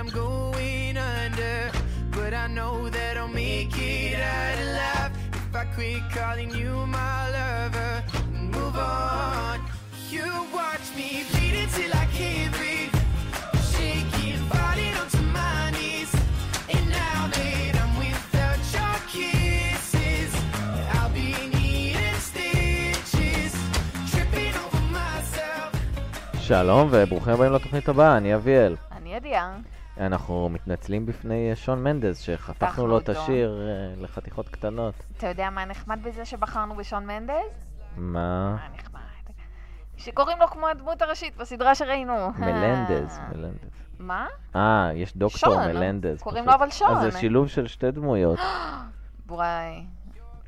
I'm going under. But I know that I'll make it out alive if I quit calling you my lover and move on. You watch me bleed until I can't breathe, shaking, falling onto my knees. And now that I'm without your kisses, I'll be needing stitches, tripping over myself. שלום וברוכים הבאים לתוכנית הבאה, אני אביאל. אני ידיעה. אנחנו מתנצלים בפני שון מנדס, שחתכנו חתכנו לו את. השיר אה, לחתיכות קטנות. אתה יודע מה נחמד בזה שבחרנו בשון מנדס? מה? מה נחמד? שקוראים לו כמו הדמות הראשית בסדרה שראינו. מלנדז, אה. מלנדז. מה? אה, יש דוקטור שון, מלנדז. קוראים פשוט. לו אבל שון. אז זה שילוב של שתי דמויות, וואי,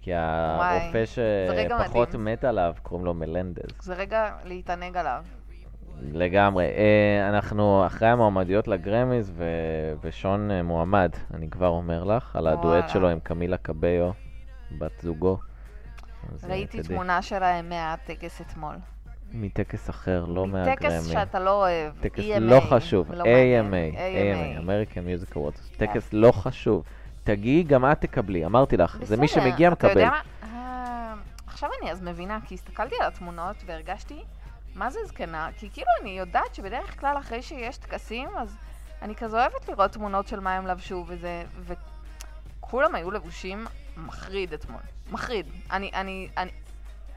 כי הרופא שפחות. מת עליו קוראים לו מלנדז. זה רגע להתענג עליו. לגמרי. אה, אנחנו אחרי המועמדיות לגרמיז, ו- ושון אה, מועמד, אני כבר אומר לך, על הדואט. שלו עם קמילה קביו, בת זוגו. אה, ראיתי. תמונה שלהם מהטקס אתמול. מטקס אחר, לא מהגרמי. טקס שאתה לא אוהב. טקס EMA, לא חשוב, לא. AMA, AMA, AMA. American Music Awards, טקס לא חשוב. תגיעי, גם את תקבלי, אמרתי לך, זה מי בסדר, שמגיע אתה יודע מקבל. מה? עכשיו אני אז מבינה, כי הסתכלתי על התמונות והרגשתי, מה זה זקנה? כי כאילו אני יודעת שבדרך כלל אחרי שיש טקסים, אז אני כזה אוהבת לראות תמונות של מה הם לבשו וזה, וכולם היו לבושים מחריד אתמול. מחריד. אני, אני, אני,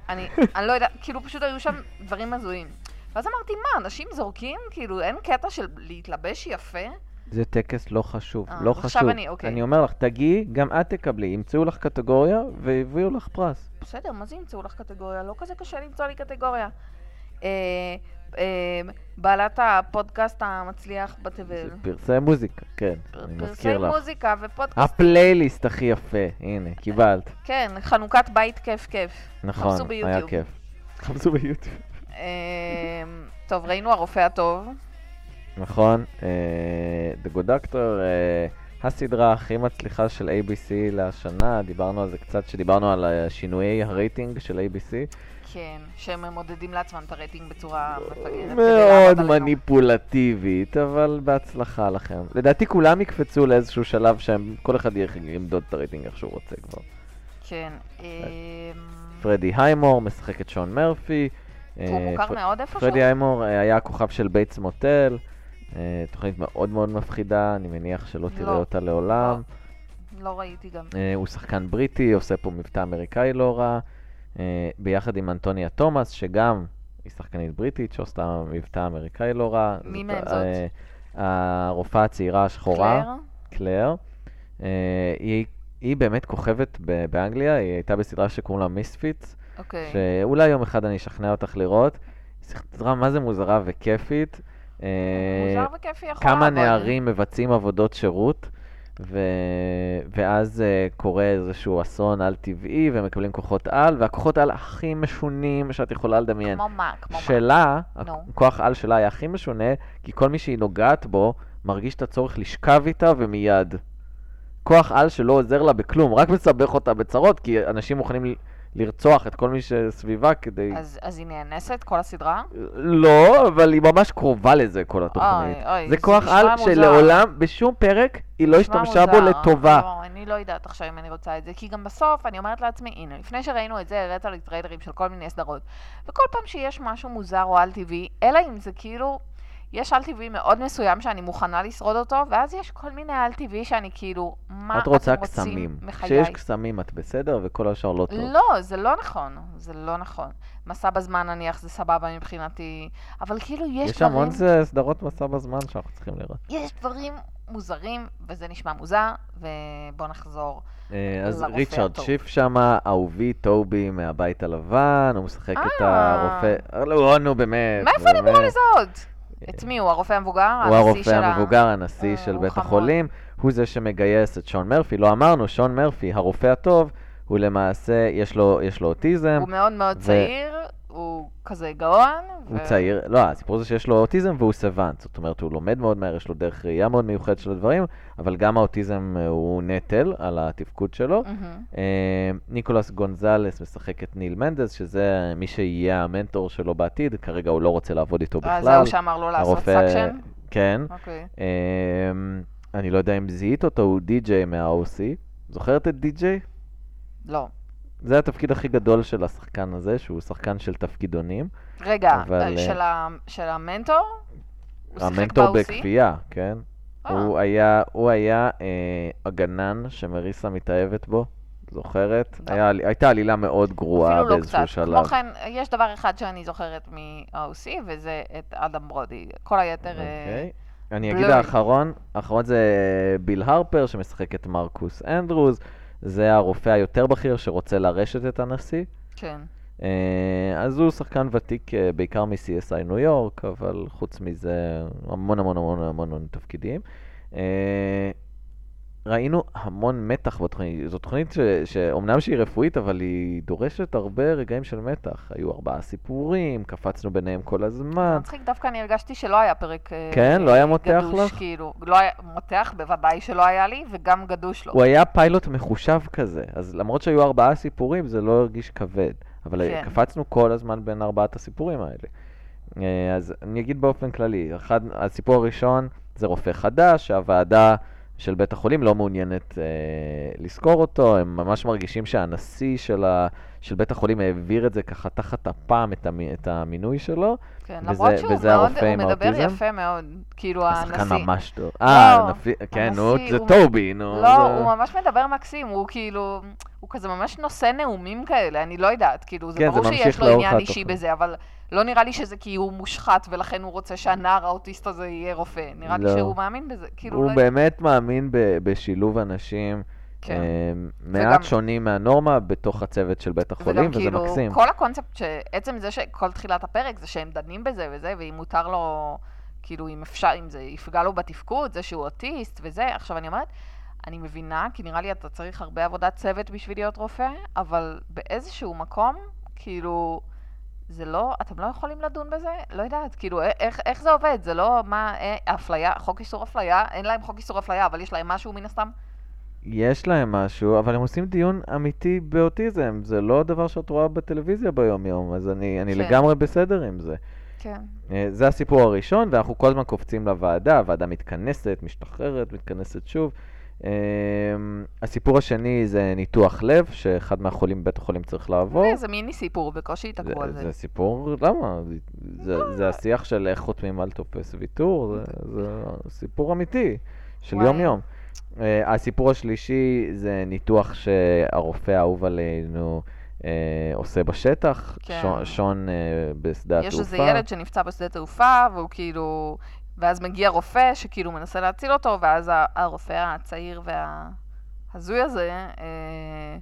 אני, אני לא יודעת, כאילו פשוט היו שם דברים הזויים. ואז אמרתי, מה, אנשים זורקים? כאילו, אין קטע של להתלבש יפה? זה טקס לא חשוב, אה, לא אז עכשיו חשוב. אני- אוקיי. אני אומר לך, תגיעי, גם את תקבלי, ימצאו לך קטגוריה והביאו לך פרס. בסדר, מה זה ימצאו לך קטגוריה? לא כזה קשה למצוא לי קטגוריה. אה, אה, בעלת הפודקאסט המצליח בתבל. זה פרסי מוזיקה, כן, אני פרסי מזכיר לך. מוזיקה ופודקאסט. הפלייליסט הכי יפה, הנה, קיבלת. כן, חנוכת בית כיף כיף. נכון, היה. כיף. חפשו ביוטיוב. אה, טוב, ראינו הרופא הטוב. נכון, The Good Doctor, הסדרה הכי מצליחה של ABC לשנה, דיברנו על זה קצת, שדיברנו על אה, שינויי הרייטינג של ABC. כן, שהם מודדים לעצמם את הרייטינג בצורה מפגרת. מאוד. מניפולטיבית, אבל בהצלחה לכם. לדעתי כולם יקפצו לאיזשהו שלב שהם, כל אחד ימדוד את הרייטינג איך שהוא רוצה כבר. כן. אה, פרדי היימור משחק את שון מרפי. הוא אה, מוכר מאוד איפשהו? פרדי היימור אה, היה הכוכב של Bates Motel, תוכנית מאוד מאוד מפחידה, אני מניח שלא תראה לא. אותה לעולם. לא ראיתי גם. אה, הוא שחקן בריטי, עושה פה מבטא אמריקאי לא רע, אה, ביחד עם אנטוניה תומאס, שגם היא שחקנית בריטית שעושה מבטא אמריקאי לא רע. מי זאת, מהם זאת? אה, הרופאה הצעירה השחורה, קלר? קלר. אה, היא, היא באמת כוכבת ב- באנגליה, היא הייתה בסדרה שקוראים לה מיספיטס, אוקיי. שאולי יום אחד אני אשכנע אותך לראות. סדרה מה זה מוזרה וכיפית. אה, מוזר וכיפי יכול כמה לעבוד. נערים מבצעים עבודות שירות, ו... ואז uh, קורה איזשהו אסון על-טבעי, והם מקבלים כוחות על, והכוחות על הכי משונים שאת יכולה לדמיין. כמו מה? כמו מה? שלה. הכוח על שלה היה הכי משונה, כי כל מי שהיא נוגעת בו, מרגיש את הצורך לשכב איתה ומיד. כוח על שלא עוזר לה בכלום, רק מסבך אותה בצרות, כי אנשים מוכנים לרצוח את כל מי שסביבה כדי... אז, אז היא נאנסת כל הסדרה? לא, אבל היא ממש קרובה לזה, כל התוכנית. אוי, אוי, זה כוח על מוזר. שלעולם, בשום פרק, היא לא השתמשה בו מוזר. לטובה. לא, אני לא יודעת עכשיו אם אני רוצה את זה, כי גם בסוף אני אומרת לעצמי, הנה, לפני שראינו את זה, הראת לי טריילרים של כל מיני סדרות, וכל פעם שיש משהו מוזר או על-טבעי, אלא אם זה כאילו, יש על-טבעי מאוד מסוים שאני מוכנה לשרוד אותו, ואז יש כל מיני על-טבעי שאני כאילו, מה את רוצה אתם קסמים. מחיי? כשיש קסמים את בסדר, וכל השאר לא טוב. לא, זה לא נכון, זה לא נכון. מסע בזמן נניח זה סבבה מבחינתי, אבל כאילו יש, יש דברים... המון זה סדרות מסע בזמן שאנחנו צריכים לראות. יש דברים מוזרים, וזה נשמע מוזר, ובוא נחזור. אה, אז ריצ'רד. שיף שמה, אהובי טובי מהבית הלבן, הוא משחק את אה. הרופא... לא, נו, באמת. מאיפה אני אמורה. לזהות? את מי הוא? הרופא המבוגר? הוא הרופא המבוגר, הנשיא אה, של בית. החולים, הוא זה שמגייס את שון מרפי. לא אמרנו, שון מרפי, הרופא הטוב, הוא למעשה, יש לו, יש לו אוטיזם, הוא מאוד מאוד ו- צעיר, הוא כזה גאון. הוא ו- צעיר, לא, הסיפור זה שיש לו אוטיזם והוא savant, זאת אומרת, הוא לומד מאוד מהר, יש לו דרך ראייה מאוד מיוחדת של הדברים, אבל גם האוטיזם אה, הוא נטל על התפקוד שלו. אה, ניקולס גונזלס משחק את ניל מנדס, שזה מי שיהיה המנטור שלו בעתיד, כרגע הוא לא רוצה לעבוד איתו אה, בכלל. זהו שאמר לו לעשות הרופא- suction? כן. אוקיי. אמ, אני לא יודע אם זיהית אותו, הוא די-ג'יי מה-OC. זוכרת את די-ג'יי? לא. זה התפקיד הכי גדול של השחקן הזה, שהוא שחקן של תפקידונים. רגע, אבל, אה, אה, של ה- של המנטור? המנטור? בכפייה, כן. אה. הוא היה, הוא היה אה, הגנן שמריסה מתאהבת בו, זוכרת? לא. היה, הייתה עלילה מאוד גרועה לא באיזשהו קצת. שלב. כמו כן, יש דבר אחד שאני זוכרת מ-OC, וזה את אדם ברודי. כל היתר... אה, אוקיי. אני אגיד. האחרון, האחרון זה ביל הרפר שמשחק את מרקוס אנדרוז, זה הרופא היותר בכיר שרוצה לרשת את הנשיא. כן. אה, אז הוא שחקן ותיק אה, בעיקר מ-CSI ניו יורק, אבל חוץ מזה המון המון המון המון המון תפקידים. ראינו המון מתח בתוכנית, זו תוכנית ש- שאומנם שהיא רפואית, אבל היא דורשת הרבה רגעים של מתח. היו ארבעה סיפורים, קפצנו ביניהם כל הזמן. מצחיק, דווקא אני הרגשתי שלא היה פרק אה, כן? לא היה מותח גדוש, לך? כאילו. לא היה מותח, בוודאי שלא היה לי, וגם גדוש לא. הוא היה פיילוט מחושב כזה, אז למרות שהיו ארבעה סיפורים, זה לא הרגיש כבד. אבל כן. קפצנו כל הזמן בין ארבעת הסיפורים האלה. אה, אז אני אגיד באופן כללי, אחד, הסיפור הראשון זה רופא חדש, שהוועדה של בית החולים לא מעוניינת אה, לזכור אותו, הם ממש מרגישים שהנשיא של, ה, של בית החולים העביר את זה ככה תחת אפם, את, המ, את המינוי שלו. כן, וזה- למרות שהוא וזה מאוד, הוא מדבר האוטיזם? יפה מאוד, כאילו הנשיא. השחקן ממש טוב. אה, לא, נפי- כן, נו, זה הוא- טובי, נו. לא, זה- הוא ממש מדבר מקסים, הוא כאילו, הוא כזה ממש נושא נאומים כאלה, אני לא יודעת, כאילו, זה כן, זה ברור שיש ממשיך לו עניין אישי. בזה, אבל לא נראה לי שזה כי הוא מושחת ולכן הוא רוצה שהנער האוטיסט הזה יהיה רופא, נראה לי לא. שהוא מאמין בזה, כאילו, הוא לא באמת מאמין ב- בשילוב אנשים כן. וגם- מעט שונים מהנורמה בתוך הצוות של בית החולים, וגם וזה כאילו, מקסים. כל הקונספט, שעצם זה שכל תחילת הפרק זה שהם דנים בזה וזה, ואם מותר לו, כאילו, אם אפשר, אם זה יפגע לו בתפקוד, זה שהוא אוטיסט וזה, עכשיו אני אומרת, אני מבינה, כי נראה לי אתה צריך הרבה עבודת צוות בשביל להיות רופא, אבל באיזשהו מקום, כאילו, זה לא, אתם לא יכולים לדון בזה? לא יודעת, כאילו, איך, איך זה עובד? זה לא, מה, אה, אפליה, חוק איסור אפליה, אין להם חוק איסור אפליה, אבל יש להם משהו מן הסתם? יש להם משהו, אבל הם עושים דיון אמיתי באוטיזם, זה לא דבר שאת רואה בטלוויזיה ביום-יום, אז אני, אני כן. לגמרי בסדר עם זה. כן. אה, זה הסיפור הראשון, ואנחנו כל הזמן קופצים לוועדה, הוועדה מתכנסת, משתחררת, מתכנסת שוב. אה, הסיפור השני זה ניתוח לב, שאחד מהחולים בבית החולים צריך לעבור. זה מיני סיפור, בקושי התעכבו על זה, זה. סיפור, למה? זה, זה, זה השיח של איך חותמים על טופס ויתור, זה, זה סיפור אמיתי של. יום-יום. Uh, הסיפור השלישי זה ניתוח שהרופא האהוב עלינו uh, עושה בשטח, כן. שון, שון uh, בשדה יש התעופה. איזה ילד שנפצע בשדה תעופה, והוא כאילו... ואז מגיע רופא שכאילו מנסה להציל אותו, ואז הרופא הצעיר וההזוי הזה, אה,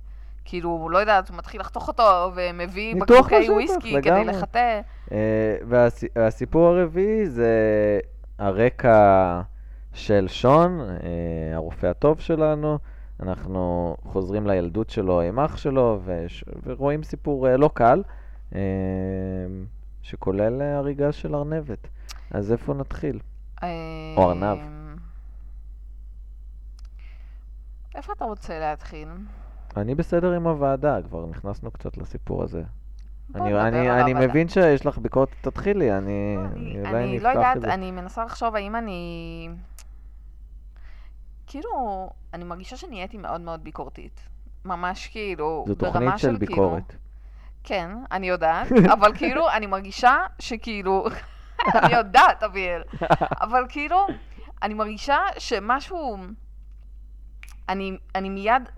כאילו, לא יודעת, הוא מתחיל לחתוך אותו, ומביא בקבוקי וויסקי כדי לגמרי. לחטא. Uh, והסיפור הרביעי זה הרקע של שון, uh, הרופא הטוב שלנו. אנחנו חוזרים לילדות שלו עם אח שלו, וש... ורואים סיפור uh, לא קל, uh, שכולל הריגה של ארנבת. אז איפה נתחיל? אה, או ארנב. איפה אתה רוצה להתחיל? אני בסדר עם הוועדה, כבר נכנסנו קצת לסיפור הזה. אני, אני, אני. מבין שיש לך ביקורת, תתחילי, אני, אני, אולי אני נפתח לא יודעת, את זה. אני מנסה לחשוב האם אני... כאילו, אני מרגישה שנהייתי מאוד מאוד ביקורתית. ממש כאילו, זו ברמה תוכנית של כאילו- ביקורת. כן, אני יודעת, אבל כאילו, אני מרגישה שכאילו... אני יודעת, אביאל. אבל כאילו, אני מרגישה שמשהו... אני, אני מיד...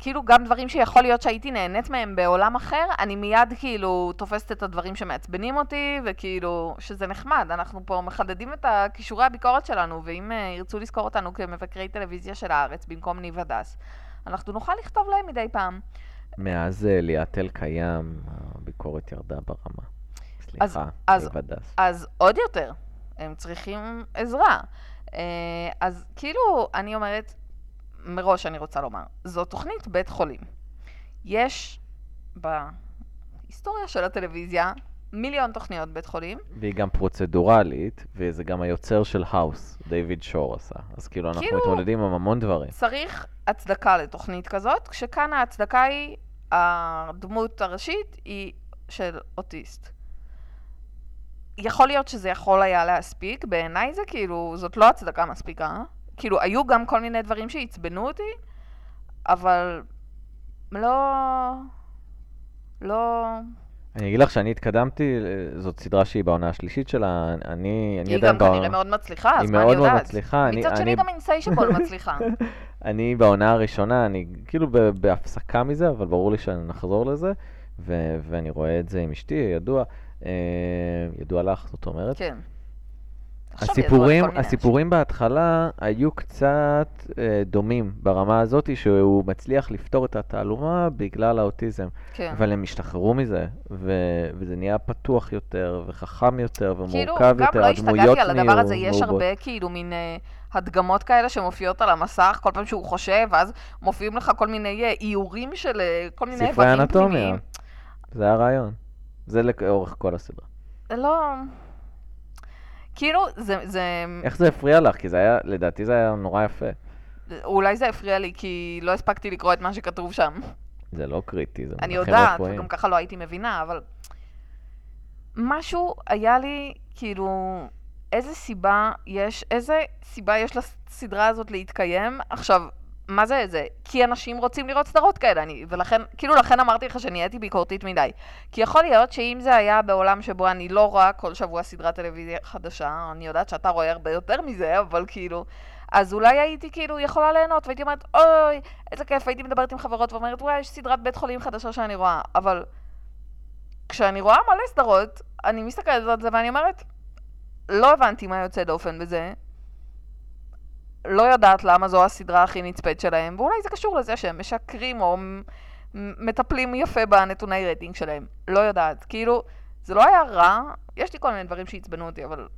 כאילו גם דברים שיכול להיות שהייתי נהנית מהם בעולם אחר, אני מיד כאילו תופסת את הדברים שמעצבנים אותי, וכאילו שזה נחמד, אנחנו פה מחדדים את הכישורי הביקורת שלנו, ואם uh, ירצו לזכור אותנו כמבקרי טלוויזיה של הארץ במקום ניב הדס, אנחנו נוכל לכתוב להם מדי פעם. מאז אה, ליאטל קיים, הביקורת ירדה ברמה. סליחה, ניב הדס. אז עוד יותר, הם צריכים עזרה. Uh, אז כאילו, אני אומרת, מראש אני רוצה לומר, זו תוכנית בית חולים. יש בהיסטוריה של הטלוויזיה מיליון תוכניות בית חולים, והיא גם פרוצדורלית, וזה גם היוצר של האוס, דיוויד שור עשה. אז כאילו, אנחנו כאילו- מתמודדים עם המון דברים. צריך הצדקה לתוכנית כזאת, כשכאן ההצדקה היא, הדמות הראשית היא של אוטיסט. יכול להיות שזה יכול היה להספיק, בעיניי זה כאילו, זאת לא הצדקה מספיקה. כאילו, היו גם כל מיני דברים שעצבנו אותי, אבל לא... לא... אני אגיד לך שאני התקדמתי, זאת סדרה שהיא בעונה השלישית שלה, אני, אני היא גם. כנראה מאוד מצליחה, אז היא מה אני מאוד יודעת? מאוד מצליחה. אני- מצד שני אני- גם אינסיישבול מצליחה. אני בעונה הראשונה, אני כאילו בהפסקה מזה, אבל ברור לי שנחזור לזה, ו- ואני רואה את זה עם אשתי, ידוע, אה, ידוע לך, זאת אומרת. כן. הסיפורים, הסיפורים בהתחלה היו קצת אה, דומים ברמה הזאת שהוא מצליח לפתור את התעלומה בגלל האוטיזם, כן. אבל הם השתחררו מזה, ו- וזה נהיה פתוח יותר, וחכם יותר, כאילו, ומורכב גם יותר, לא הדמויות השתגעתי על הדבר נהיו הזה, יש. הרבה כאילו מין אה, הדגמות כאלה שמופיעות על המסך, כל פעם שהוא חושב, ואז מופיעים לך כל מיני אה, איורים של אה, כל מיני ספרי איברים אנטומיה. פנימיים. זה הרעיון. זה לאורך כל הסדרה. לא... כאילו, זה, זה... איך זה הפריע לך? כי זה היה, לדעתי זה היה נורא יפה. אולי זה הפריע לי, כי לא הספקתי לקרוא את מה שכתוב שם. זה לא קריטי, זה אני יודעת, רפואיים. וגם ככה לא הייתי מבינה, אבל... משהו היה לי, כאילו, איזה סיבה יש, איזה סיבה יש לסדרה הזאת להתקיים? עכשיו, מה זה זה? כי אנשים רוצים לראות סדרות כאלה, אני, ולכן, כאילו לכן אמרתי לך שנהייתי ביקורתית מדי. כי יכול להיות שאם זה היה בעולם שבו אני לא רואה כל שבוע סדרת טלוויזיה חדשה, אני יודעת שאתה רואה הרבה יותר מזה, אבל כאילו... אז אולי הייתי כאילו יכולה ליהנות, והייתי אומרת, אוי, איזה כיף, הייתי מדברת עם חברות ואומרת, וואי, יש סדרת בית חולים חדשה שאני רואה, אבל כשאני רואה מלא סדרות, אני מסתכלת על זה ואני אומרת, לא הבנתי מה יוצא דופן בזה, לא יודעת למה זו הסדרה הכי נצפית שלהם, ואולי זה קשור לזה שהם משקרים או מטפלים יפה בנתוני רייטינג שלהם, לא יודעת, כאילו, זה לא היה רע, יש לי כל מיני דברים שעצבנו אותי, אבל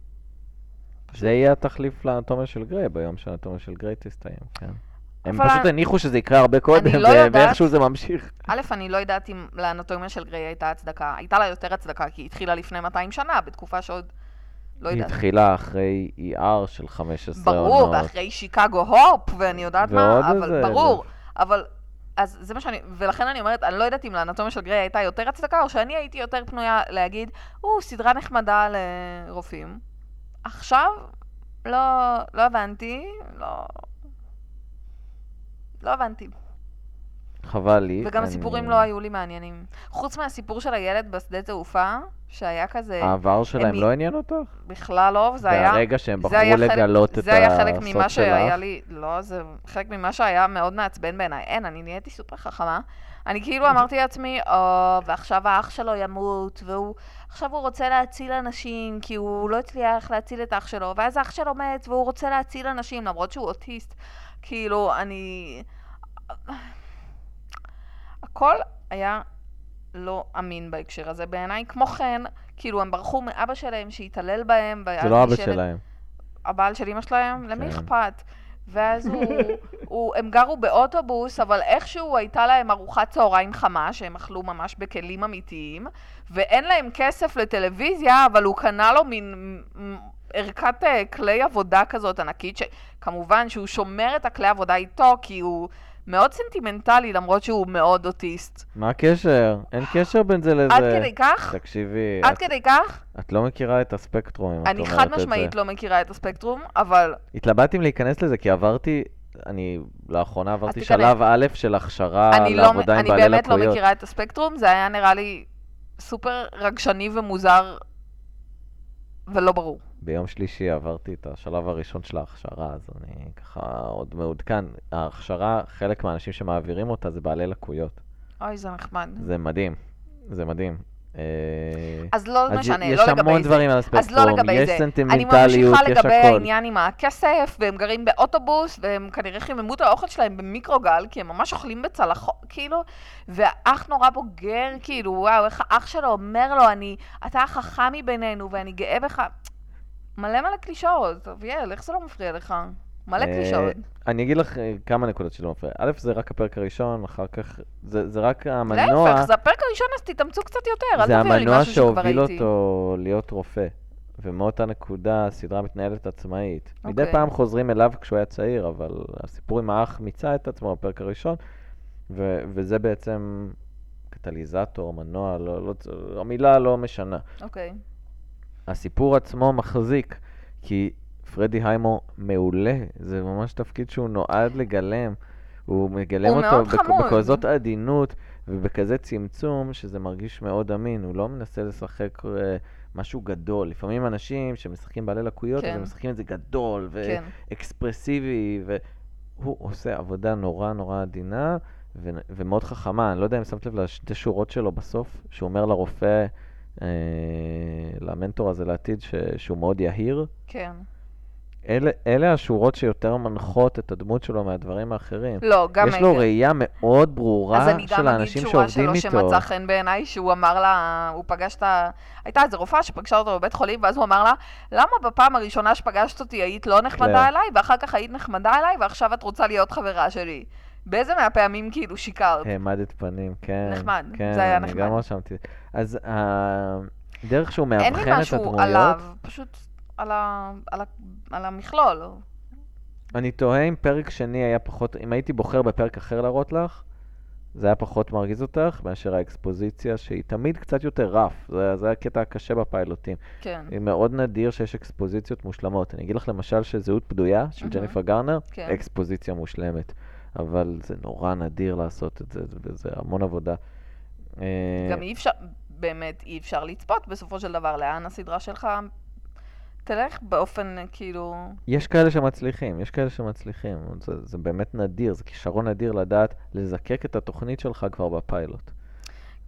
זה יהיה התחליף לאנטומיה של גריי, ביום שהאנטומיה של גריי תסתיים, כן. הם פשוט אני- הניחו שזה יקרה הרבה קודם, לא יודעת. ואיכשהו זה ממשיך. א', אני לא יודעת אם לאנטומיה של גריי הייתה הצדקה. הייתה לה יותר הצדקה, כי היא התחילה לפני 200 שנה, בתקופה שעוד... לא היא יודעת. התחילה אחרי ER של 15 עונות. ברור, ואחרי שיקגו הופ, ואני יודעת מה, אבל איזה- ברור. אבל, אז זה מה שאני, ולכן אני אומרת, אני לא יודעת אם לאנטומיה של גריי הייתה יותר הצדקה, או שאני הייתי יותר פנויה להגיד, או, סדרה נחמדה לרופאים. עכשיו, לא, לא הבנתי, לא... לא הבנתי. חבל לי. וגם אני- הסיפורים לא היו לי מעניינים. חוץ מהסיפור של הילד בשדה תעופה, שהיה כזה, העבר שלהם הם- לא עניין אותך? בכלל לא, וזה היה... שהם זה בחרו היה חלק- לגלות את זה היה חלק הסוד ממה שהיה שלך? לי, לא, זה חלק ממה שהיה מאוד מעצבן בעיניי. אין, אני נהייתי סופר חכמה. אני כאילו אמרתי לעצמי, או, ועכשיו האח שלו ימות, והוא, עכשיו הוא רוצה להציל אנשים, כי הוא לא הצליח להציל את האח שלו, ואז האח שלו מת, והוא רוצה להציל אנשים, למרות שהוא אוטיסט. כאילו, אני... הכל היה לא אמין בהקשר הזה בעיניי. כמו כן, כאילו, הם ברחו מאבא שלהם שהתעלל בהם, זה לא אבא שלהם. הבעל של אמא שלהם? למי כן. אכפת? ואז הוא, הוא, הם גרו באוטובוס, אבל איכשהו הייתה להם ארוחת צהריים חמה, שהם אכלו ממש בכלים אמיתיים, ואין להם כסף לטלוויזיה, אבל הוא קנה לו מין ערכת אה, כלי עבודה כזאת ענקית, שכמובן שהוא שומר את הכלי עבודה איתו, כי הוא מאוד סנטימנטלי, למרות שהוא מאוד אוטיסט. מה הקשר? אין קשר בין זה לזה. עד כדי כך? תקשיבי, עד את- כדי כך? את לא מכירה את הספקטרום, אם את אני אומרת חד את זה. משמעית לא מכירה את הספקטרום, אבל התלבטתי אם להיכנס לזה, כי עברתי, אני לאחרונה עברתי. שלב א' של הכשרה אני, לא, לעבודה עם אני בעלי באמת לא לקויות. מכירה את הספקטרום, זה היה נראה לי סופר רגשני ומוזר ולא ברור. ביום שלישי עברתי את השלב הראשון של ההכשרה, אז אני ככה עוד מעודכן. ההכשרה, חלק מהאנשים שמעבירים אותה זה בעלי לקויות. אוי, זה נחמד. זה מדהים, זה מדהים. אה, אז לא אז משנה, יש לא לגבי המון זה. דברים על אז הספקטרום, לא לגבי יש זה. אני סנטימנטליות, ממשיכה יש לגבי. העניין עם הכסף, והם גרים באוטובוס, והם כנראה חיממו את האוכל שלהם במיקרוגל, כי הם ממש אוכלים בצלחות, כאילו, והאח נורא בוגר, כאילו, וואו, איך האח שלו אומר לו, אני, אתה החכם מבינינו, ואני גאה בך. מלא מלא קלישאות, אביאל, איך זה לא מפריע לך? מלא אה, קלישאות. אני אגיד לך אה, כמה נקודות שלא מפריע. א', זה רק הפרק הראשון, אחר כך, זה זה רק המנוע, להפך, זה הפרק הראשון, אז תתאמצו קצת יותר, אל זה תביאו לי המנוע משהו שכבר שהוביל ראיתי. אותו להיות רופא. ומאותה נקודה הסדרה מתנהלת עצמאית. מדי אוקיי. פעם חוזרים אליו כשהוא היה צעיר, אבל הסיפור עם האח מיצה את עצמו בפרק הראשון, ו- וזה בעצם קטליזטור, מנוע, לא, לא, המילה לא משנה. אוקיי. הסיפור עצמו מחזיק, כי פרדי היימו מעולה, זה ממש תפקיד שהוא נועד לגלם. הוא מגלם הוא אותו בכ-. בכזאת עדינות ובכזה צמצום, שזה מרגיש מאוד אמין. הוא לא מנסה לשחק אה, משהו גדול. לפעמים אנשים שמשחקים בעלי לקויות, אז כן. הם משחקים את זה גדול כן. ואקספרסיבי, והוא עושה עבודה נורא נורא עדינה ו- ומאוד חכמה. אני לא יודע אם שמת לב לשתי שורות שלו בסוף, שהוא אומר לרופא, אה, למנטור הזה לעתיד, ש- שהוא מאוד יהיר. כן. אלה, אלה השורות שיותר מנחות את הדמות שלו מהדברים האחרים. לא, גם... יש לו ראייה מאוד ברורה אז אני של גם אגיד האנשים שורה שעובדים שלו איתו. שמצא חן בעיניי, שהוא אמר לה, הוא פגש את ה... הייתה איזו רופאה שפגשה אותו בבית חולים, ואז הוא אמר לה, למה בפעם הראשונה שפגשת אותי היית לא נחמדה קלר. אליי, ואחר כך היית נחמדה אליי, ועכשיו את רוצה להיות חברה שלי? באיזה מהפעמים כאילו שיקרת? העמדת פנים, כן. נחמד, כן, זה היה אני נחמד. גם רשמתי. אז הדרך שהוא אין מאבחן לי את משהו הדמויות, עליו, פשוט על, ה... על, ה... על המכלול. אני תוהה אם פרק שני היה פחות, אם הייתי בוחר בפרק אחר להראות לך, זה היה פחות מרגיז אותך מאשר האקספוזיציה, שהיא תמיד קצת יותר רף. זה, זה הקטע הקשה בפיילוטים. כן, היא מאוד נדיר שיש אקספוזיציות מושלמות. אני אגיד לך למשל שזהות בדויה של מהמם. ג'ניפר גרנר, כן. אקספוזיציה מושלמת. אבל זה נורא נדיר לעשות את זה, וזה המון עבודה. אה, גם אי אפשר, באמת אי אפשר לצפות בסופו של דבר לאן הסדרה שלך תלך באופן כאילו... יש כאלה שמצליחים, יש כאלה שמצליחים. זה, זה באמת נדיר, זה כישרון נדיר לדעת לזקק את התוכנית שלך כבר בפיילוט.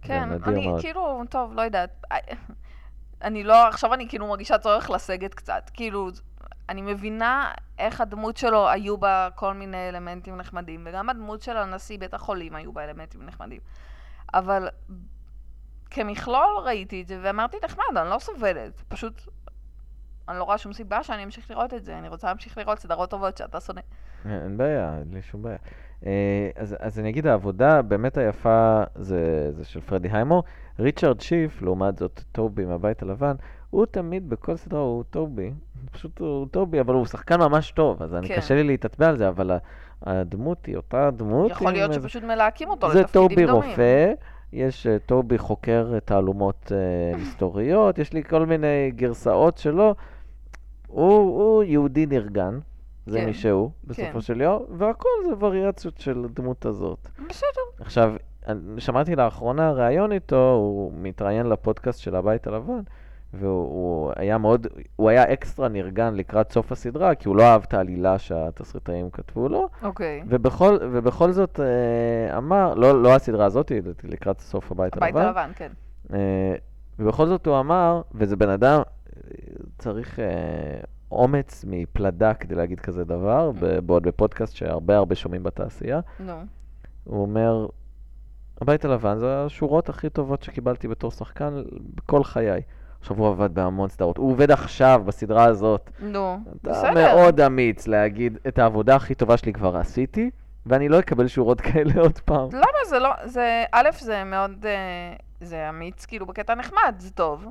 כן, אני מאוד. כאילו, טוב, לא יודעת. אני לא, עכשיו אני כאילו מרגישה צורך לסגת קצת. כאילו, אני מבינה איך הדמות שלו היו בה כל מיני אלמנטים נחמדים, וגם הדמות של הנשיא בית החולים היו בה אלמנטים נחמדים. אבל כמכלול ראיתי את זה ואמרתי, נחמד, אני לא סובלת. פשוט, אני לא רואה שום סיבה שאני אמשיך לראות את זה. אני רוצה להמשיך לראות סדרות טובות שאתה שונא. אין בעיה, אין לי שום בעיה. אה, אז, אז אני אגיד, העבודה באמת היפה זה, זה של פרדי היימור. ריצ'רד שיף, לעומת זאת טובי מהבית הלבן, הוא תמיד בכל סדרה הוא טובי. פשוט הוא טובי, אבל הוא שחקן ממש טוב, אז אני כן. קשה לי להתעצבע על זה, אבל הדמות היא אותה דמות. יכול להיות איזה- שפשוט מלהקים אותו זה לתפקידים טובי דומים. רופא, יש אה, טובי חוקר תעלומות אה, מסתוריות, יש לי כל מיני גרסאות שלו. הוא, הוא יהודי נרגן, זה כן, מי שהוא, כן. בסופו של יום, והכל זה וריאציות של הדמות הזאת. בסדר. עכשיו, שמעתי לאחרונה ראיון איתו, הוא מתראיין לפודקאסט של הבית הלבן, והוא הוא היה מאוד, הוא היה אקסטרה נרגן לקראת סוף הסדרה, כי הוא לא אהב את העלילה שהתסריטאים כתבו לו, אוקיי. ובכל, ובכל זאת אה, אמר, לא, לא הסדרה הזאת, לקראת סוף הבית הבית הלבן, הלבן, כן. אה, ובכל זאת הוא אמר, וזה בן אדם, צריך אה, אומץ מפלדה כדי להגיד כזה דבר, ב- בעוד בפודקאסט שהרבה הרבה שומעים בתעשייה, נו. הוא אומר, הבית הלבן זה השורות הכי טובות שקיבלתי בתור שחקן בכל חיי. עכשיו הוא עבד בהמון סדרות, הוא עובד עכשיו בסדרה הזאת. נו. אתה בסדר. מאוד אמיץ להגיד, את העבודה הכי טובה שלי כבר עשיתי, ואני לא אקבל שורות כאלה עוד פעם. למה זה לא, זה, א', זה מאוד, אה, זה אמיץ, כאילו בקטע נחמד, זה טוב,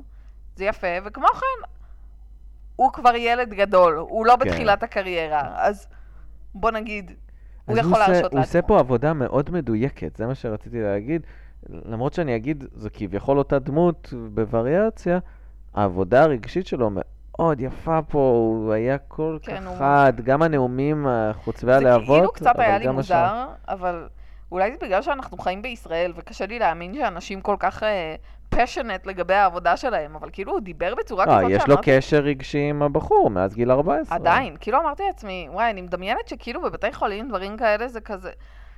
זה יפה, וכמו כן, הוא כבר ילד גדול, הוא לא כן. בתחילת הקריירה, אז בוא נגיד, הוא יכול להרשות הוא עושה לעצמו. פה עבודה מאוד מדויקת, זה מה שרציתי להגיד. למרות שאני אגיד, זה כביכול אותה דמות בווריאציה, העבודה הרגשית שלו מאוד יפה פה, הוא היה כל כן, כך הוא- חד, גם הנאומים החוצבי זה הלהבות, כאילו קצת היה לי גם השאר. מוזר, אבל אולי זה בגלל שאנחנו חיים בישראל, וקשה לי להאמין שאנשים כל כך פשנט לגבי העבודה שלהם, אבל כאילו הוא דיבר בצורה אה, כזאת יש לו שאמרתי, קשר רגשי עם הבחור מאז גיל 14. עדיין, כאילו אמרתי לעצמי, וואי, אני מדמיינת שכאילו בבתי חולים דברים כאלה זה כזה,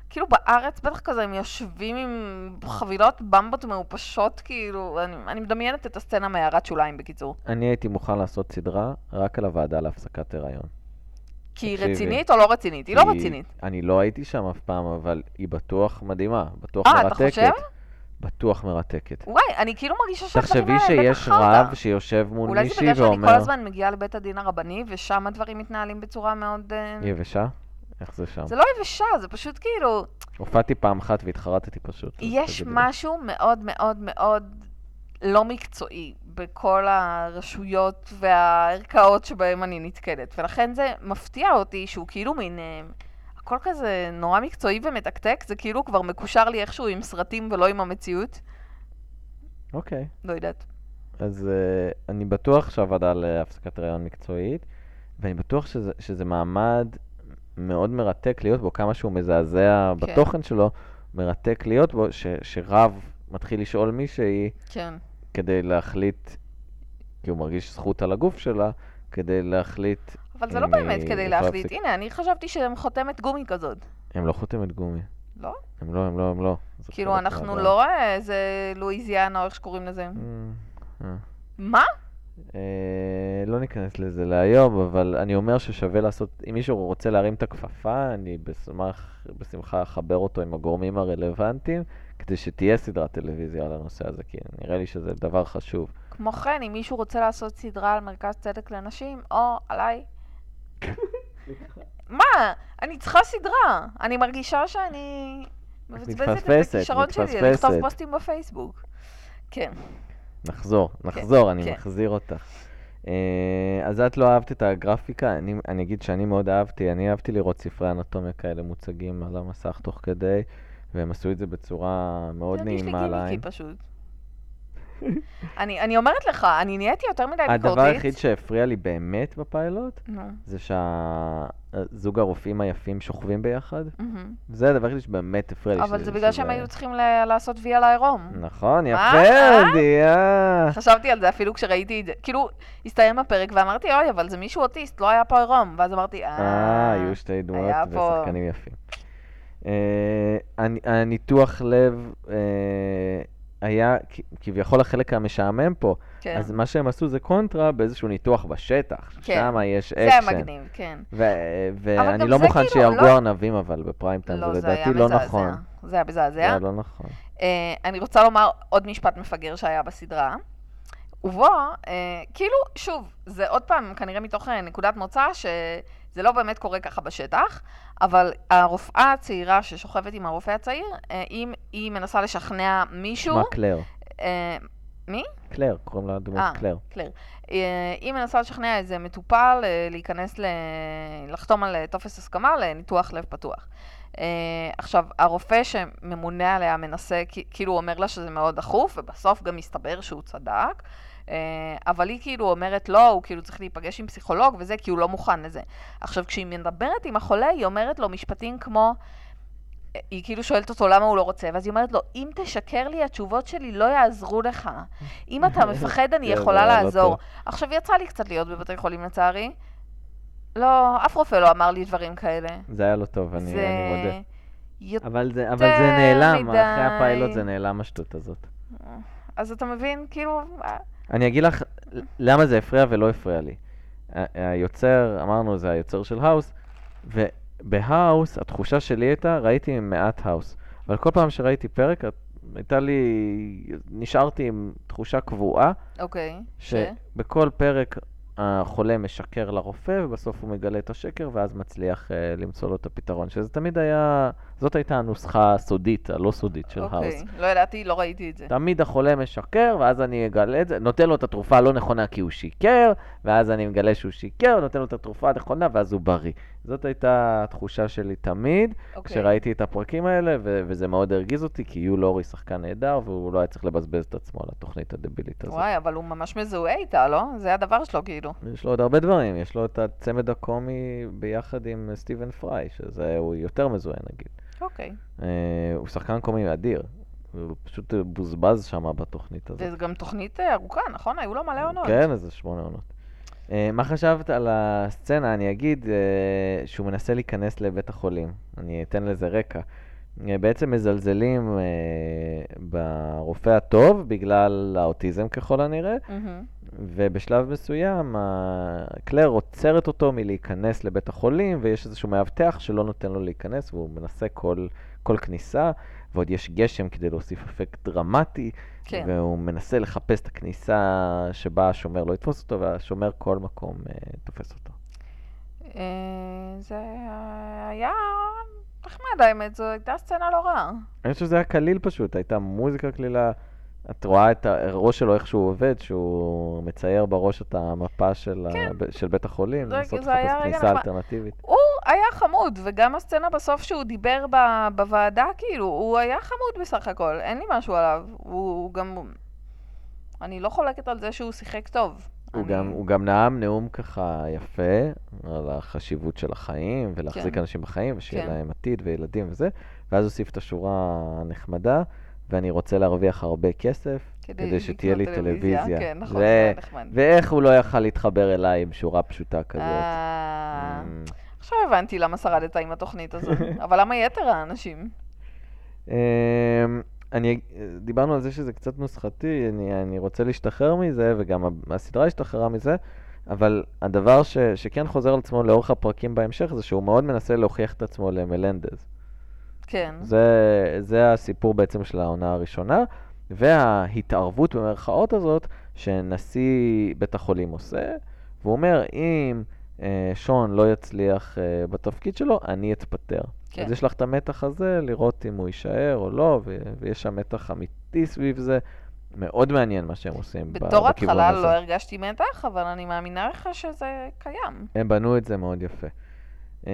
כאילו בארץ בטח כזה הם יושבים עם חבילות במבות מעופשות, כאילו, אני, אני מדמיינת את הסצנה מהערת שוליים בקיצור. אני הייתי מוכן לעשות סדרה רק על הוועדה להפסקת הריון. כי היא. רצינית או לא רצינית? היא לא כי רצינית. אני לא הייתי שם אף פעם, אבל היא בטוח מדהימה, בטוח אה, מרתקת. אתה חושב? בטוח מרתקת. וואי, אני כאילו מרגישה שהדברים תחשבי האלה שיש בטח חרטא. רב שיושב מול אולי זה מישהי בגלל שאני ואומר... כל הזמן מגיעה לבית הדין הרבני, ושם הדברים מתנהלים בצורה מאוד... אה, היא יבשה? איך זה שם? זה לא יבשה, זה פשוט כאילו... הופעתי פעם אחת והתחרטתי פשוט. יש. משהו מאוד מאוד מאוד לא מקצועי בכל הרשויות והערכאות שבהם אני נתקלת, ולכן זה מפתיע אותי שהוא כאילו מין... אה, הכל כזה נורא מקצועי ומתקתק, זה כאילו כבר מקושר לי איכשהו עם סרטים ולא עם המציאות. אוקיי. לא יודעת. אז uh, אני בטוח שהוועדה להפסקת הריון מקצועית, ואני בטוח שזה, שזה מעמד מאוד מרתק להיות בו, כמה שהוא מזעזע כן. בתוכן שלו, מרתק להיות בו, ש, שרב מתחיל לשאול מישהי כן. כדי להחליט, כי הוא מרגיש זכות על הגוף שלה, כדי להחליט, אבל זה לא אם באמת היא כדי להחליט. להפסיק. הנה, אני חשבתי שהם חותמת גומי כזאת. הם לא חותמת גומי. לא? הם לא, הם לא, הם לא. כאילו, אנחנו. לא אה, איזה לואיזיאנה, או איך שקוראים לזה. אה. מה? אה, לא ניכנס לזה להיום, אבל אני אומר ששווה לעשות, אם מישהו רוצה להרים את הכפפה, אני בשמח, בשמחה אחבר אותו עם הגורמים הרלוונטיים, כדי שתהיה סדרת טלוויזיה על הנושא הזה, כי נראה לי שזה דבר חשוב. כמו כן, אם מישהו רוצה לעשות סדרה על מרכז צדק לנשים, או עליי. מה? אני צריכה סדרה. אני מרגישה שאני מבזבזת את הכישרון שלי לכתוב. פוסטים בפייסבוק. כן. נחזור, נחזור, אני כן. מחזיר אותך. אה, אז את לא אהבת את הגרפיקה, אני, אני אגיד שאני מאוד אהבתי, אני אהבתי לראות ספרי אנטומיה כאלה מוצגים על המסך תוך כדי, והם עשו את זה בצורה מאוד זה הרגיש לי נעימה. גימיקי פשוט. אני, אני אומרת לך, אני נהייתי יותר מדי ביקורתית. הדבר היחיד שהפריע לי באמת בפיילוט, זה שהזוג הרופאים היפים שוכבים ביחד. זה הדבר היחיד שבאמת הפריע לי. אבל זה בגלל שהם היו צריכים לעשות וי על העירום. נכון? יפה, אה? אודי, אה. חשבתי על זה אפילו כשראיתי את זה. כאילו, הסתיים הפרק ואמרתי, אוי, אבל זה מישהו אוטיסט, לא היה פה עירום. ואז אמרתי, אה, אה... היו שתי דמויות ושחקנים יפים. אה, הנ- הניתוח לב אה, היה כביכול החלק המשעמם פה, כן. אז מה שהם עשו זה קונטרה באיזשהו ניתוח בשטח, כן. שם יש זה אקשן. מגניב, כן. ואני לא זה מוכן כאילו שיהרגו לא- ארנבים אבל בפריים טיים, לא, זה זה היה לדעתי לא. נכון. זה היה זה מזעזע. היה לא נכון. אה, אני רוצה לומר עוד משפט מפגר שהיה בסדרה. ובו, אה, כאילו, שוב, זה עוד פעם כנראה מתוך אה, נקודת מוצא שזה לא באמת קורה ככה בשטח, אבל הרופאה הצעירה ששוכבת עם הרופא הצעיר, אה, אם היא מנסה לשכנע מישהו... מה קלר? אה, מי? קלר, קוראים לה דמות אה. קלר. קלר. אה, היא מנסה לשכנע איזה מטופל להיכנס, ל... לחתום על טופס הסכמה לניתוח לב פתוח. עכשיו, הרופא שממונה עליה מנסה, כאילו הוא אומר לה שזה מאוד דחוף, ובסוף גם מסתבר שהוא צדק. אה, אבל היא כאילו אומרת לא, הוא כאילו צריך להיפגש עם פסיכולוג וזה, כי הוא לא מוכן לזה. עכשיו, כשהיא מדברת עם החולה, היא אומרת לו משפטים כמו... היא כאילו שואלת אותו למה הוא לא רוצה, ואז היא אומרת לו, אם תשקר לי, התשובות שלי לא יעזרו לך. אם אתה מפחד, אני כן, יכולה היה לא לעזור. עכשיו, יצא לי קצת להיות בבתי חולים לצערי. לא, אף רופא לא אמר לי דברים כאלה. זה היה לא טוב, אני זה... אני מודה. יותר... אבל זה אבל זה נעלם, מדי. אחרי הפיילוט זה נעלם השטות הזאת. אז אתה מבין, כאילו... אני אגיד לך למה זה הפריע ולא הפריע לי. היוצר, אמרנו, זה היוצר של האוס, ובהאוס, התחושה שלי הייתה, ראיתי מעט האוס. אבל כל פעם שראיתי פרק, הייתה לי, נשארתי עם תחושה קבועה, אוקיי. שבכל פרק החולה משקר לרופא, ובסוף הוא מגלה את השקר, ואז מצליח אה, למצוא לו את הפתרון. שזה תמיד היה, זאת הייתה הנוסחה הסודית, הלא סודית של האוס. אוקיי. לא ידעתי, לא ראיתי את זה. תמיד החולה משקר, ואז אני אגלה את זה, נותן לו את התרופה הלא נכונה כי הוא שיקר, ואז אני מגלה שהוא שיקר, נותן לו את התרופה הנכונה, ואז הוא בריא. זאת הייתה התחושה שלי תמיד, אוקיי. כשראיתי את הפרקים האלה, ו- וזה מאוד הרגיז אותי, כי יו לורי שחקן נהדר, והוא לא היה צריך לבזבז את עצמו על התוכנית הדבילית הזאת. וואי, אבל הוא ממש מזוהה איתה, לא? זה הדבר שלו, כאילו. יש לו עוד הרבה דברים, יש לו את הצמד הקומי ביחד עם סטיבן פריי, שזה, הוא יותר מזוהה נגיד. אוקיי. אה, הוא שחקן קומי אדיר, הוא פשוט בוזבז שם בתוכנית הזאת. וזה גם תוכנית אה, ארוכה, נכון? היו לו מלא עונות. כן, איזה שמונה עונות. אה, מה חשבת על הסצנה? אני אגיד אה, שהוא מנסה להיכנס לבית החולים. אני אתן לזה רקע. אה, בעצם מזלזלים ברופא הטוב בגלל האוטיזם ככל הנראה, מהמם. ובשלב מסוים קלר עוצרת אותו מלהיכנס לבית החולים, ויש איזשהו מאבטח שלא נותן לו להיכנס, והוא מנסה כל, כל כניסה, ועוד יש גשם כדי להוסיף אפקט דרמטי, כן. והוא מנסה לחפש את הכניסה שבה השומר לא יתפוס אותו, והשומר כל מקום אה, תופס אותו. אה, זה היה נחמד, האמת, זו הייתה סצנה לא רעה. אני חושב שזה היה קליל פשוט, הייתה מוזיקה קלילה. את רואה את הראש שלו, איך שהוא עובד, שהוא מצייר בראש את המפה של, כן. ה... של בית החולים, לנסות לחפש כניסה. אלטרנטיבית. הוא היה חמוד, וגם הסצנה בסוף שהוא דיבר ב- בוועדה, כאילו, הוא היה חמוד בסך הכל, אין לי משהו עליו. הוא גם... אני לא חולקת על זה שהוא שיחק טוב. הוא אני- גם, הוא גם נאם נאום ככה יפה על החשיבות של החיים, ולהחזיק כן. אנשים בחיים, ושיהיה כן. להם עתיד וילדים וזה, ואז הוסיף את השורה הנחמדה, ואני רוצה להרוויח הרבה כסף, כדי שתהיה לי לקנות טלוויזיה. כן, נכון, ו- זה נחמד. ואיך הוא לא יכל להתחבר אליי עם שורה פשוטה כזאת. אה, Mm. עכשיו הבנתי למה שרדת עם התוכנית הזאת. אבל למה יתר האנשים? אמ, אני, דיברנו על זה שזה קצת נוסחתי, אני, אני רוצה להשתחרר מזה, וגם הסדרה השתחררה מזה, אבל הדבר ש, שכן חוזר על עצמו לאורך הפרקים בהמשך, זה שהוא מאוד מנסה להוכיח את עצמו למלנדז. כן. זה, זה הסיפור בעצם של העונה הראשונה, וההתערבות במרכאות הזאת שנשיא בית החולים עושה, והוא אומר, אם אה, שון לא יצליח אה, בתפקיד שלו, אני אתפטר. כן. אז יש לך את המתח הזה, לראות אם הוא יישאר או לא, ו- ויש שם מתח אמיתי סביב זה. מאוד מעניין מה שהם עושים ב- בתור בכיוון התחלה הזה. לא הרגשתי מתח, אבל אני מאמינה לך שזה קיים. הם בנו את זה מאוד יפה. אה,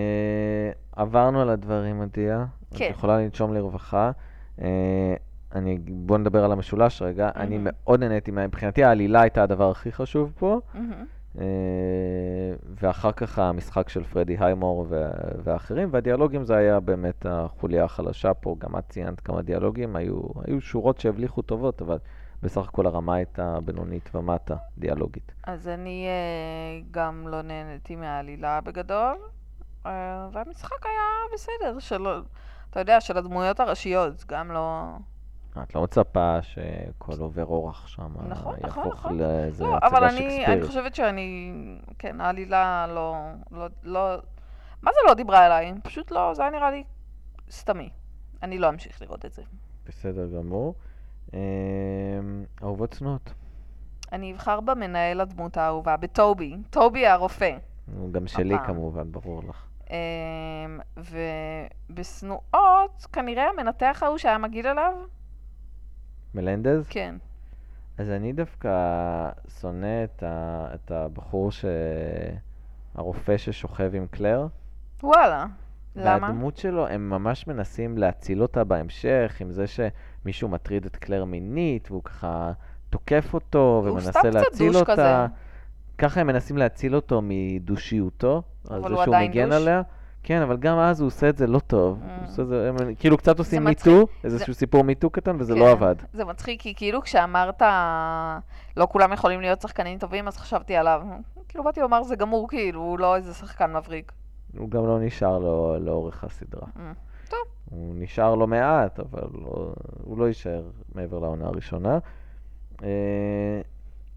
עברנו על הדברים, עדיה. כן. את יכולה לנשום לרווחה. אה, אני, בוא נדבר על המשולש רגע. אני מהמם. מאוד נהניתי, מה- מבחינתי העלילה הייתה הדבר הכי חשוב פה, מהמם. אה, ואחר כך המשחק של פרדי היימור ו- ואחרים, והדיאלוגים זה היה באמת החוליה החלשה פה. גם את ציינת כמה דיאלוגים, היו, היו שורות שהבליחו טובות, אבל בסך הכל הרמה הייתה בינונית ומטה, דיאלוגית. אז אני אה, גם לא נהניתי מהעלילה בגדול, והמשחק היה בסדר, של, אתה יודע, של הדמויות הראשיות, גם לא... את לא מצפה שכל עובר אורח שם נכון, נכון, יהפוך נכון. לאיזה לא, אבל אני, אני. חושבת שאני, כן, העלילה לא, לא, לא, מה זה לא דיברה אליי? פשוט לא, זה היה נראה לי סתמי. אני לא אמשיך לראות את זה. בסדר גמור. אמ, אהובות צנועות. אני אבחר במנהל הדמות האהובה, בטובי, טובי הרופא. גם שלי. כמובן, ברור לך. אמ, ובשנואות, כנראה המנתח ההוא שהיה מגעיל עליו? מלנדז? כן. אז אני דווקא שונא את, ה... את הבחור ש... הרופא ששוכב עם קלר. וואלה. למה? והדמות שלו, הם ממש מנסים להציל אותה בהמשך, עם זה שמישהו מטריד את קלר מינית, והוא ככה תוקף אותו הוא ומנסה סתם קצת להציל דוש אותה. כזה. ככה הם מנסים להציל אותו מדושיותו, על זה הוא שהוא מגן דוש? עליה. כן, אבל גם אז הוא עושה את זה לא טוב. Mm. הוא עושה את זה, הם כאילו קצת עושים. מיטו, איזשהו סיפור מיטו קטן, וזה לא כן. עבד. זה מצחיק, כי כאילו כשאמרת, לא כולם יכולים להיות שחקנים טובים, אז חשבתי עליו. כאילו באתי לומר, זה גמור, כאילו, הוא לא איזה שחקן מבריק. הוא גם לא נשאר לו לאורך הסדרה. Mm. טוב. הוא נשאר לא מעט, אבל לא, הוא לא יישאר מעבר לעונה הראשונה.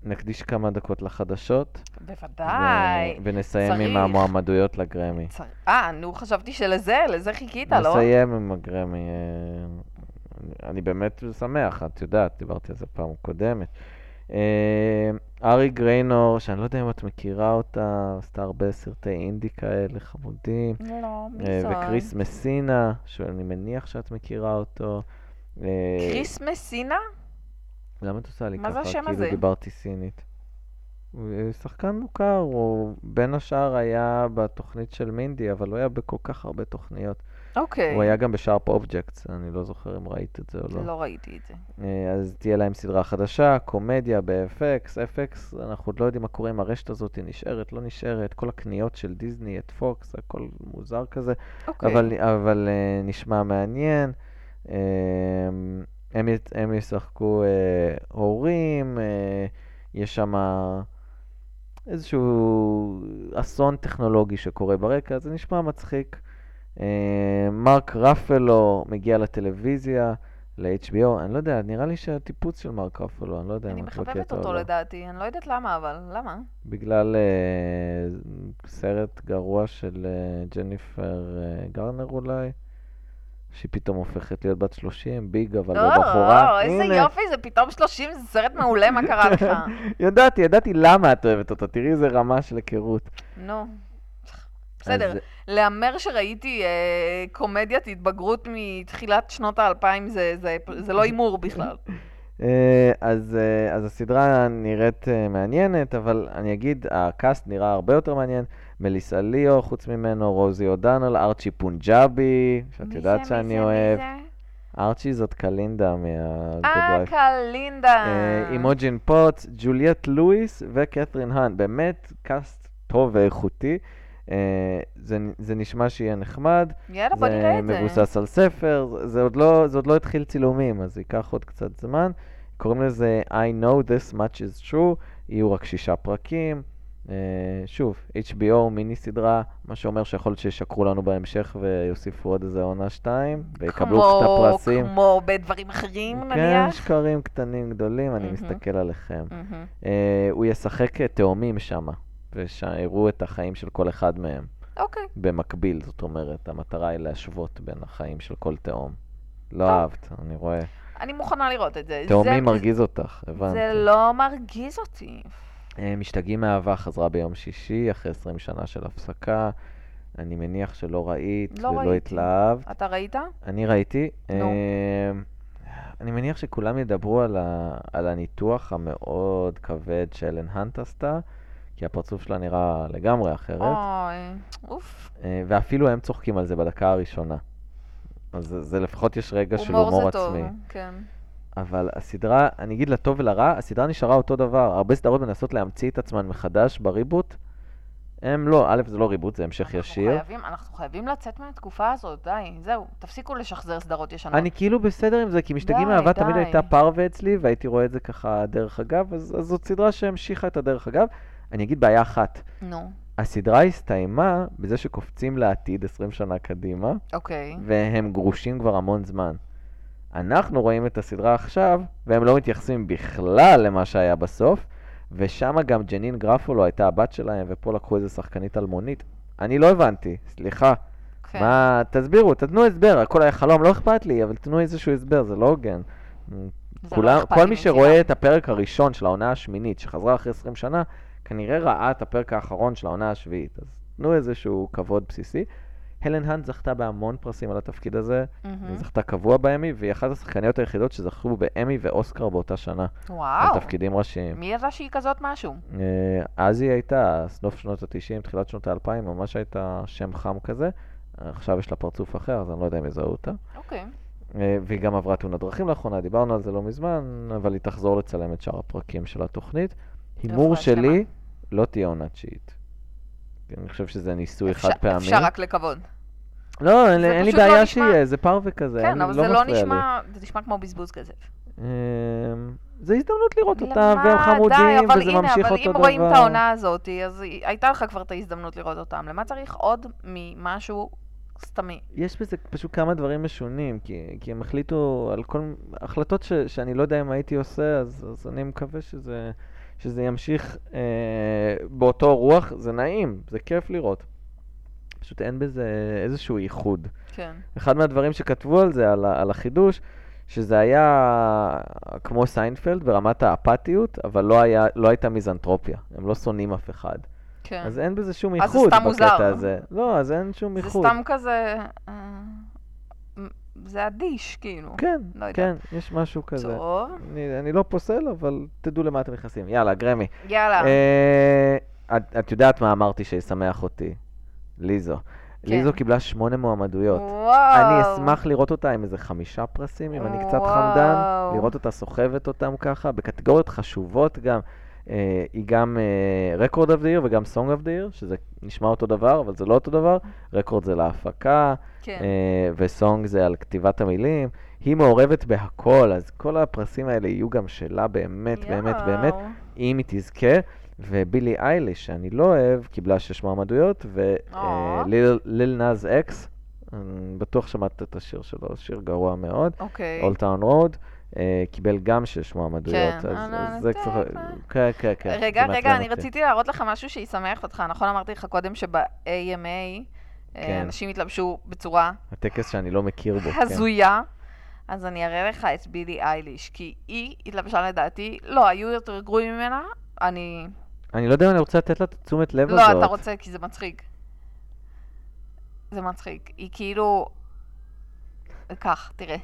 אה, נקדיש כמה דקות לחדשות. בוודאי. ו- ונסיים צריך. עם המועמדויות לגרמי. צר- אה, נו, חשבתי שלזה, לזה חיכית, לא? נסיים עם הגרמי. אה, אני- באמת שמח, את יודעת, דיברתי על זה פעם קודמת. אה, ארי גריינור, שאני לא יודע אם את מכירה אותה, עשתה הרבה סרטי אינדי כאלה חמודים. לא, מי אה, זאת? וקריס מסינה, שאני מניח שאת מכירה אותו. אה, קריס מסינה? למה את עושה לי מה ככה? זה השם כאילו הזה? דיברתי סינית. אה, שחקן מוכר, הוא בין השאר היה בתוכנית של מינדי, אבל הוא היה בכל כך הרבה תוכניות. אוקיי. הוא היה גם ב Sharp Objects, אני לא זוכר אם ראית את זה או לא. לא ראיתי את זה. אה, אז תהיה להם סדרה חדשה, קומדיה ב-FX, FX, אנחנו עוד לא יודעים מה קורה עם הרשת הזאת, היא נשארת, לא נשארת, כל הקניות של דיסני, את פוקס, הכל מוזר כזה. אוקיי. אבל, אבל אה, נשמע מעניין. הם, הם ישחקו אה, הורים, אה, יש שם איזשהו אסון טכנולוגי שקורה ברקע, זה נשמע מצחיק. אה, מרק רפלו מגיע לטלוויזיה, ל-HBO, אני לא יודע, נראה לי שהטיפוס של מרק רפלו, אני לא יודע אני אם את מחבבת בקטע או אותו לא. לדעתי, אני לא יודעת למה, אבל למה? בגלל אה, סרט גרוע של אה, ג'ניפר אה, גרנר אולי, שהיא פתאום הופכת להיות בת 30, ביג אבל לא בחורה. או, איזה הנה, יופי, זה פתאום 30, זה סרט מעולה, מה קרה לך? ידעתי, ידעתי למה את אוהבת אותו, תראי איזה רמה של היכרות. נו. בסדר, אז, להמר שראיתי אה, קומדיית התבגרות מתחילת שנות האלפיים זה, זה, זה לא הימור בכלל. אה, אז, אה, אז הסדרה נראית אה, מעניינת, אבל אני אגיד, ה cast נראה הרבה יותר מעניין. מליסה ליאו, חוץ ממנו, רוזי אודנל, ארצ'י פונג'אבי, שאת יודעת זה, שאני מי אוהב. מי זה? ארצ'י זאת קלינדה מה good אה. קלינדה. אה, אימוג'ין פוטס, ג'וליאט לואיס וקת'רין האן. באמת cast טוב ואיכותי. אה, זה, זה נשמע שיהיה נחמד. יאללה, בוא נראה את זה זה. מבוסס על ספר, זה עוד, לא, זה עוד לא התחיל צילומים, אז ייקח עוד קצת זמן. קוראים לזה I know this much is true, יהיו רק שישה פרקים. אה, שוב, HBO מיני סדרה, מה שאומר שיכול להיות שישקרו לנו בהמשך ויוסיפו עוד איזה עונה שתיים, ויקבלו כמו- את הפרסים. כמו בדברים אחרים, כן, נניח? שקרים קטנים גדולים, אני מהמם. מסתכל עליכם. מהמם. אה, הוא ישחק תאומים שמה, ויראו את החיים של כל אחד מהם. אוקיי. במקביל, זאת אומרת, המטרה היא להשוות בין החיים של כל תאום. לא טוב. אהבת, אני רואה. אני מוכנה לראות את זה. תאומי זה- מרגיז אותך, הבנתי. זה לא מרגיז אותי. אה, משתגעים מאהבה חזרה ביום שישי, אחרי 20 שנה של הפסקה. אני מניח שלא ראית לא ולא ראיתי. התלהבת. אתה ראית? אני ראיתי. נו. אה, אני מניח שכולם ידברו על, ה... על הניתוח המאוד כבד שאלן האנט עשתה, כי הפרצוף שלה נראה לגמרי אחרת. אוי, אוף. אה, ואפילו הם צוחקים על זה בדקה הראשונה. אז זה, זה לפחות יש רגע של הומור הומור זה טוב. עצמי. כן. אבל הסדרה, אני אגיד לטוב ולרע, הסדרה נשארה אותו דבר. הרבה סדרות מנסות להמציא את עצמן מחדש בריבוט. הם לא, א', זה לא ריבוט, זה המשך אנחנו ישיר. חייבים- אנחנו חייבים לצאת מהתקופה הזאת, די, זהו. תפסיקו לשחזר סדרות ישנות. אני כאילו בסדר עם זה, כי משתגעים מאהבה תמיד. הייתה פרווה אצלי, והייתי רואה את זה ככה דרך אגב, אז, אז זאת סדרה שהמשיכה את הדרך אגב. אני אגיד בעיה אחת, נו, הסדרה הסתיימה בזה שקופצים לעתיד 20 שנה קדימה, אוקיי. והם גרושים כבר המון זמן. אנחנו רואים את הסדרה עכשיו, והם לא מתייחסים בכלל למה שהיה בסוף, ושם גם ג'נין גרפולו הייתה הבת שלהם, ופה לקחו איזה שחקנית אלמונית. אני לא הבנתי, סליחה. כן. מה, תסבירו, תתנו הסבר, הכל היה חלום, לא אכפת לי, אבל תנו איזשהו הסבר, זה לא הוגן. לא כולם, אכפת כל מי. שרואה את הפרק הראשון של העונה השמינית, שחזרה אחרי 20 שנה, כנראה ראה את הפרק האחרון של העונה השביעית. אז תנו איזשהו כבוד בסיסי. הלן האנט זכתה בהמון פרסים על התפקיד הזה, מהמם. היא זכתה קבוע באמי, והיא אחת השחקניות היחידות שזכו באמי ואוסקר באותה שנה, על וואו. תפקידים ראשיים. מי ידע שהיא כזאת משהו? אה, אז היא הייתה, סוף שנות ה-90, תחילת שנות ה-2000, ממש הייתה שם חם כזה. עכשיו יש לה פרצוף אחר, אז אני לא יודע אם יזהו אותה. אוקיי. אה, והיא גם עברה תאונת דרכים לאחרונה, דיברנו על זה לא מזמן, אבל היא תחזור לצלם את שאר הפרקים של התוכנית. הימור רפואה שלמה. שלי, לא תהיה עונה תשיעית. אני חושב שזה ניסוי אפשר- חד פעמי. אפשר רק לקוות. לא, אין אין לי לא בעיה נשמע- שיהיה, זה פרווה כזה, כן, אבל זה לא מפריע לי. נשמע, זה נשמע כמו בזבוז כסף. אמ, זה הזדמנות לראות אותם? והם די, חמודים, אבל וזה הנה, ממשיך אבל אותו אם דבר. רואים את העונה הזאת, אז הייתה לך כבר את ההזדמנות לראות אותם. למה צריך עוד ממשהו סתמי? יש בזה פשוט כמה דברים משונים, כי, כי הם החליטו על כל החלטות ש, שאני לא יודע אם הייתי עושה, אז, אז אני מקווה שזה, שזה ימשיך אה, באותו רוח, זה נעים, זה כיף לראות. פשוט אין בזה איזשהו ייחוד. כן. אחד מהדברים שכתבו על זה, על, על החידוש, שזה היה כמו סיינפלד ברמת האפתיות, אבל לא, היה, לא הייתה מיזנטרופיה. הם לא שונאים אף אחד. כן. אז אין בזה שום זה ייחוד סתם מוזר. בקטע הזה. לא, אז אין שום זה ייחוד. סתם כזה... אה, זה אדיש, כאילו. כן, לא. כן, יש משהו כזה. טוב, אני, אני לא פוסל, אבל תדעו למה אתם נכנסים. יאללה, גראמי. יאללה. אה, את, את יודעת מה אמרתי שישמח אותי? ליזו. כן. ליזו קיבלה שמונה מועמדויות. וואו. אני אשמח לראות אותה עם איזה חמישה פרסים, אם אני קצת וואו. חמדן, לראות אותה סוחבת אותם ככה, בקטגוריות חשובות גם. אה, היא גם of the Year וגם of the Year, שזה נשמע אותו דבר, אבל זה לא אותו דבר. Record זה להפקה, כן. אה, וסונג זה על כתיבת המילים. היא מעורבת בהכל, אז כל הפרסים האלה יהיו גם שלה באמת, באמת, באמת, יואו. אם היא תזכה. ובילי אייליש, שאני לא אוהב, קיבלה שש מועמדויות, אה. וליל נאז אקס, בטוח שמעת את השיר שלו, שיר גרוע מאוד, אוקיי. Old Town Road, אה, קיבל גם שש מועמדויות, כן, אז אה, לא, זה כן, קצת... אה. כן, כן, כן. רגע, רגע, מעצבן אני. רציתי להראות לך משהו שישמח אותך. נכון אמרתי לך קודם שב-AMA כן. אה, אנשים התלבשו בצורה הטקס שאני לא מכיר בו, כן. הזויה. אז אני אראה לך את בילי אייליש, כי היא התלבשה לדעתי, לא, היו יותר גרועים ממנה, אני... אני לא יודע אם אני רוצה לתת לה את תשומת לב לא, הזאת. אתה רוצה, כי זה מצחיק. זה מצחיק. היא כאילו... כך, תראה.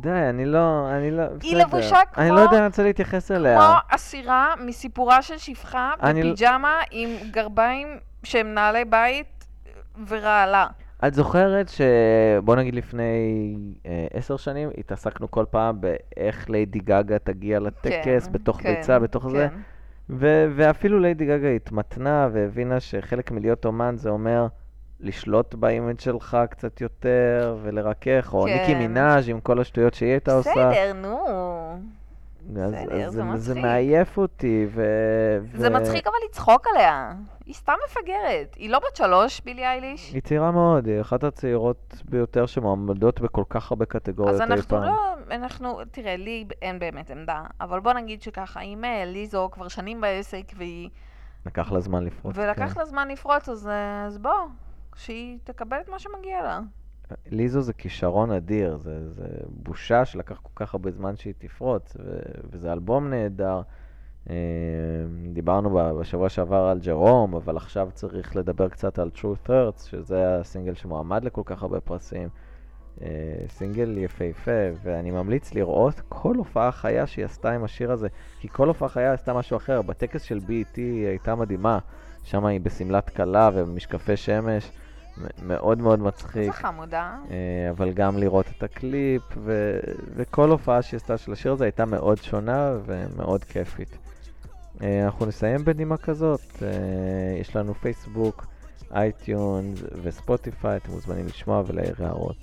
די, אני לא, אני לא, היא בסדר. לבושה אני כמו- לא יודע, אני רוצה להתייחס אליה. כמו אסירה מסיפורה של שפחה אני- בפיג'מה עם גרביים שהם נעלי בית ורעלה. את זוכרת שבוא נגיד לפני אה, עשר שנים התעסקנו כל פעם באיך ליידי גגה תגיע לטקס, כן, בתוך כן, ביצה, בתוך זה, כן. ו- ואפילו ליידי גגה התמתנה והבינה שחלק מלהיות אומן זה אומר לשלוט ב image שלך קצת יותר ולרכך, או כן. ניקי מנאז' עם כל השטויות שהיא הייתה עושה. בסדר, נו. אז, בסדר, אז זה זה. מעייף אותי, ו... זה ו- מצחיק אבל לצחוק עליה. היא סתם מפגרת. היא לא בת שלוש, בילי אייליש. היא צעירה מאוד, היא אחת הצעירות ביותר שמועמדות בכל כך הרבה קטגוריות אז אי אנחנו פעם. לא, אנחנו, תראה, לי אין באמת עמדה, אבל בוא נגיד שככה, אם אה, ליזו כבר שנים בעסק והיא, לקח לה זמן לפרוץ. ולקח כן. לה זמן לפרוץ, אז, אה, אז בוא, שהיא תקבל את מה שמגיע לה. ליזו זה כישרון אדיר, זה, זה בושה שלקח כל כך הרבה זמן שהיא תפרוץ, ו, וזה אלבום נהדר. אה, דיברנו בשבוע שעבר על ג'רום, אבל עכשיו צריך לדבר קצת על True Thirds, שזה הסינגל שמועמד לכל כך הרבה פרסים. אה, סינגל יפהפה, ואני ממליץ לראות כל הופעה חיה שהיא עשתה עם השיר הזה, כי כל הופעה חיה עשתה משהו אחר. בטקס של BET היא הייתה מדהימה, שם היא בשמלת כלה ובמשקפי שמש, מאוד מאוד מצחיק. איזה חמודה. אה, אבל גם לראות את הקליפ, ו- וכל הופעה שהיא עשתה של השיר הזה הייתה מאוד שונה ומאוד כיפית. אה, אנחנו נסיים בנימה כזאת, אה, יש לנו פייסבוק, אייטיונס וספוטיפיי, אתם מוזמנים לשמוע ולהעיר הערות.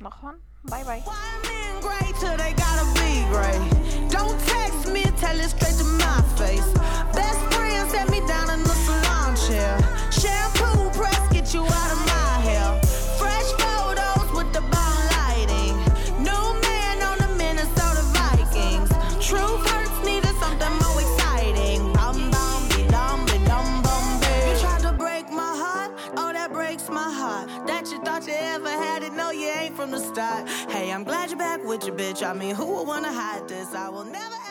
נכון? ביי ביי. Why men great till they gotta be great? Don't text me, tell it straight to my face. Thought you ever had it, no you ain't from the start. Hey, I'm glad you're back with your bitch. I mean, who would wanna hide this? I will never.